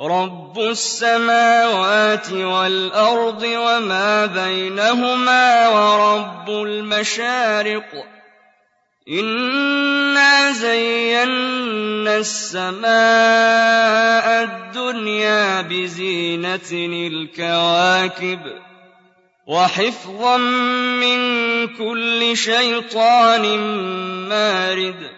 رب السماوات والأرض وما بينهما ورب المشارق إنا زينا السماء الدنيا بزينة الكواكب وحفظا من كل شيطان مارد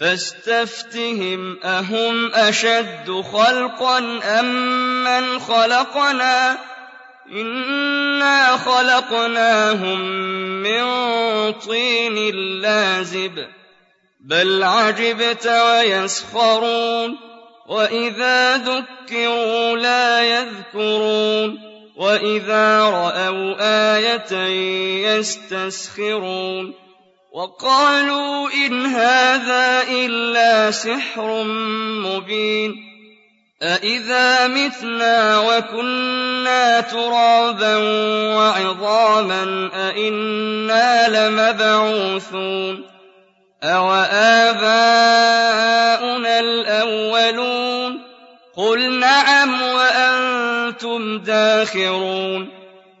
فاستفتهم أهم أشد خلقا أم من خلقنا؟ إنا خلقناهم من طين لازب بل عجبت ويسخرون وإذا ذكروا لا يذكرون وإذا رأوا آية يستسخرون. وقالوا إن هذا إلا سحر مبين أإذا متنا وكنا ترابا وعظاما أإنا لمبعوثون أوآباؤنا الأولون قل نعم وأنتم داخرون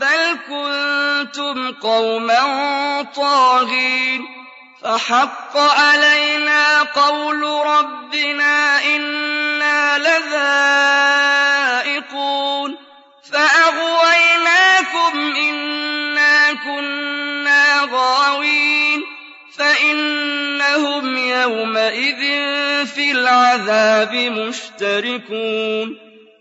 بل كنتم قوما طاغين فحق علينا قول ربنا إنا لذائقون فأغويناكم إنا كنا غاوين فإنهم يومئذ في العذاب مشتركون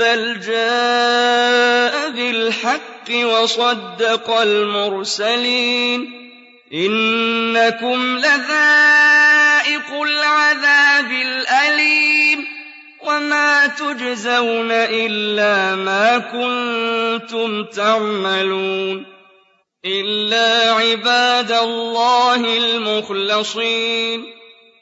بل جاء بالحق وصدق المرسلين إنكم لذائق العذاب الأليم وما تجزون إلا ما كنتم تعملون إلا عباد الله المخلصين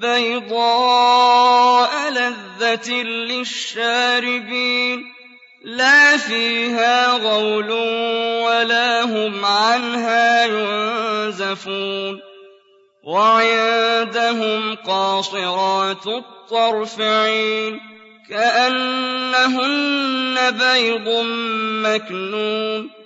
بَيْضَاءَ لَذَّةٍ لِّلشَّارِبِينَ لَا فِيهَا غَوْلٌ وَلَا هُمْ عَنْهَا يُنزَفُونَ وَعِندَهُمْ قَاصِرَاتُ الطَّرْفِ عِينٌ كَأَنَّهُنَّ بَيْضٌ مَّكْنُونٌ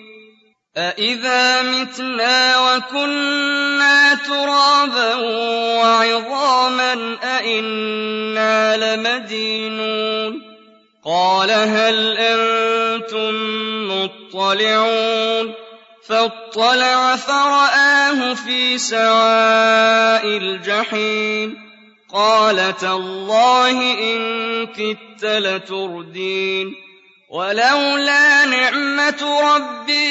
أَإِذَا مِتْنَا وَكُنَّا تُرَابًا وَعِظَامًا أَإِنَّا لَمَدِينُونَ قَالَ هَلْ أَنتُم مُّطَّلِعُونَ فَاطَّلَعَ فَرَآهُ فِي سَوَاءِ الْجَحِيمِ قَالَ تَاللَّهِ إِن كِدتَّ لَتُرْدِينِ وَلَوْلَا نِعْمَةُ رَبِّي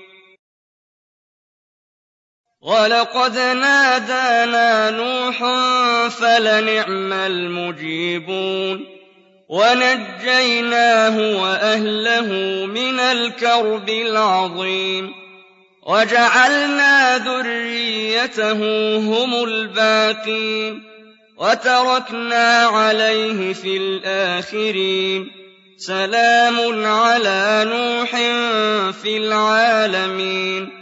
وَلَقَدْ نَادَانَا نُوحٌ فَلَنِعْمَ الْمُجِيبُونَ وَنَجَّيْنَاهُ وَأَهْلَهُ مِنَ الْكَرْبِ الْعَظِيمِ وَجَعَلْنَا ذُرِّيَّتَهُ هُمُ الْبَاقِينَ وَتَرَكْنَا عَلَيْهِ فِي الْآخِرِينَ سَلَامٌ عَلَىٰ نُوحٍ فِي الْعَالَمِينَ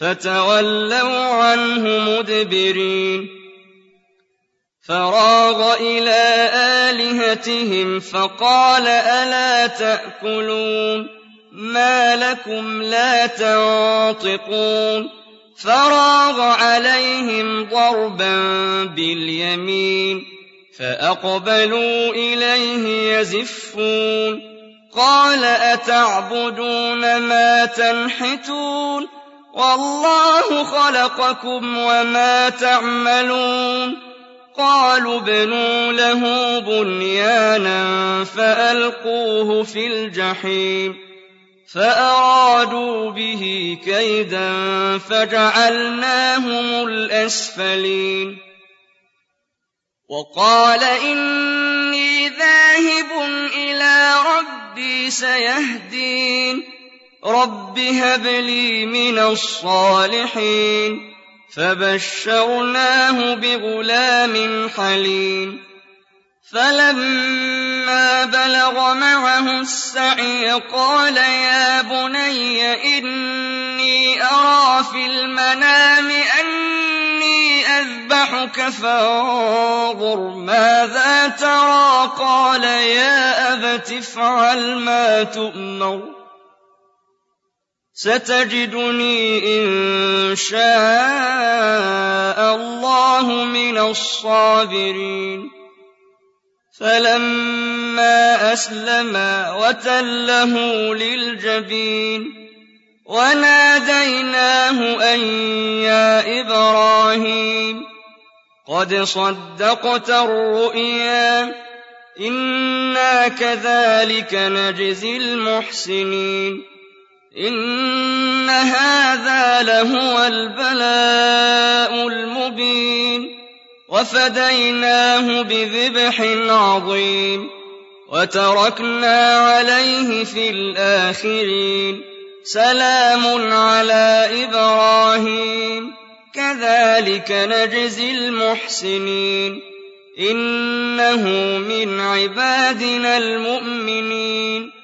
فَتَوَلَّوْا عَنْهُ مُدْبِرِينَ. فَرَاغَ إِلَىٰ آلِهَتِهِمْ فَقَالَ أَلَا تَأْكُلُونَ؟ ما لكم لا تنطقون. فراغ عليهم ضربا باليمين فأقبلوا إليه يزفون. قال أتعبدون ما تنحتون؟ والله خلقكم وما تعملون قالوا ابنوا له بنيانا فألقوه في الجحيم فأرادوا به كيدا فجعلناهم الأسفلين وقال إني ذاهب إلى ربي سيهدين رب هب لي من الصالحين فبشرناه بغلام حليم فلما بلغ معه السعي قال يا بني إني أرى في المنام أني أذبحك فانظر ماذا ترى قال يا أبت افعل ما تؤمر ستجدني إن شاء الله من الصابرين. فلما أسلما وتله للجبين وناديناه أن يا إبراهيم قد صدقت الرؤيا إنا كذلك نجزي المحسنين. إن هذا لهو البلاء المبين. وفديناه بذبح عظيم. وتركنا عليه في الآخرين. سلام على إبراهيم. كذلك نجزي المحسنين. إنه من عبادنا المؤمنين.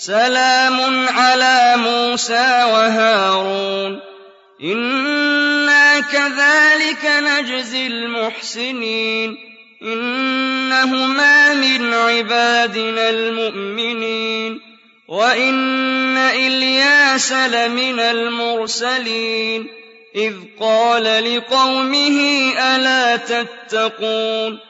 سلام على موسى وهارون. إنا كذلك نجزي المحسنين. إنهما من عبادنا المؤمنين. وإن إلياس لمن المرسلين. إذ قال لقومه ألا تتقون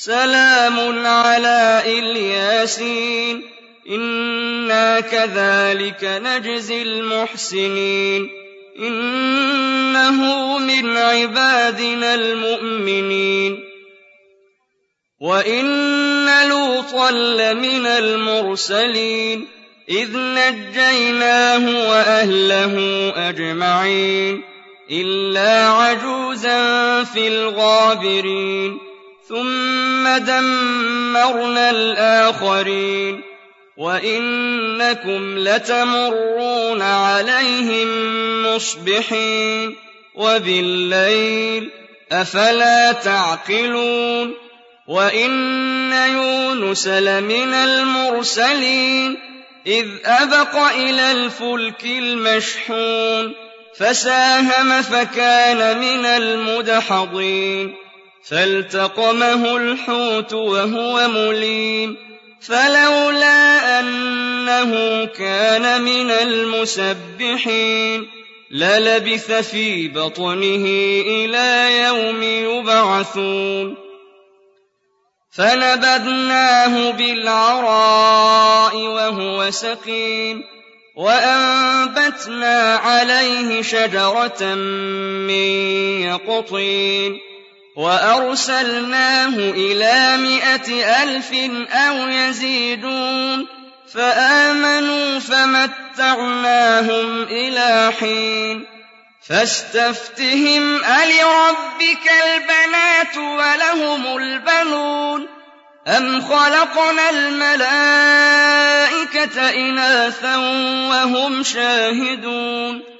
سلام على الياسين إنا كذلك نجزي المحسنين. إنه من عبادنا المؤمنين. وإن لوطا لمن المرسلين. إذ نجيناه وأهله أجمعين. إلا عجوزا في الغابرين. ثم دمرنا الآخرين وإنكم لتمرون عليهم مصبحين وبالليل أفلا تعقلون وإن يونس لمن المرسلين إذ أبق إلى الفلك المشحون فساهم فكان من المدحضين فالتقمه الحوت وهو مليم فلولا أنه كان من المسبحين للبث في بطنه إلى يوم يبعثون فنبذناه بالعراء وهو سقيم وأنبتنا عليه شجرة من يقطين وأرسلناه إلى مائة ألف أو يزيدون فآمنوا فمتعناهم إلى حين فاستفتهم ألربك البنات ولهم البنون أم خلقنا الملائكة إناثا وهم شاهدون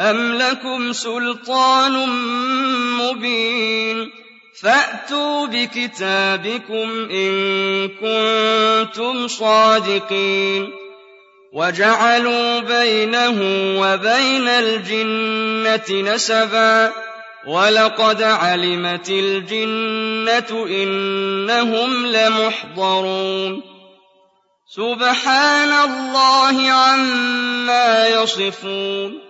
أم لكم سلطان مبين فأتوا بكتابكم إن كنتم صادقين وجعلوا بينه وبين الجنة نسبا ولقد علمت الجنة إنهم لمحضرون سبحان الله عما يصفون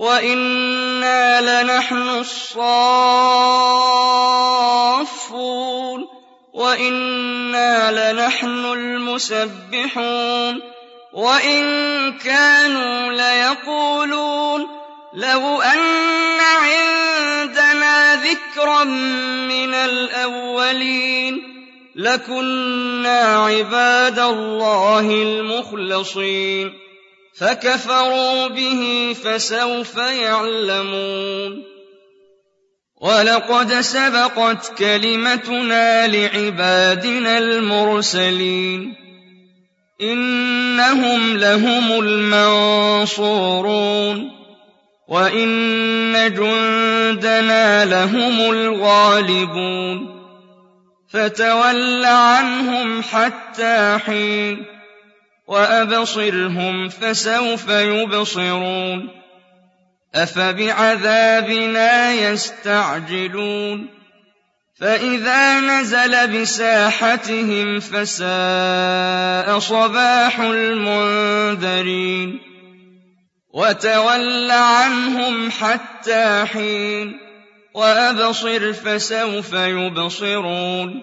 وإنا لنحن الصافون وإنا لنحن المسبحون وإن كانوا ليقولون لو أن عندنا ذكرا من الأولين لكنا عباد الله المخلصين فكفروا به فسوف يعلمون. وَلَقَدْ سَبَقَتْ كَلِمَتُنَا لِعِبَادِنَا الْمُرْسَلِينَ. إِنَّهُمْ لَهُمُ الْمَنصُورُونَ. وَإِنَّ جُندَنَا لَهُمُ الْغَالِبُونَ. فَتَوَلَّ عَنْهُمْ حَتَّىٰ حِينٍ وَأَبْصِرْهُمْ فَسَوْفَ يُبْصِرُونَ أفبعذابنا يستعجلون فإذا نزل بساحتهم فساء صباح المنذرين وتول عنهم حتى حين وأبصر فسوف يبصرون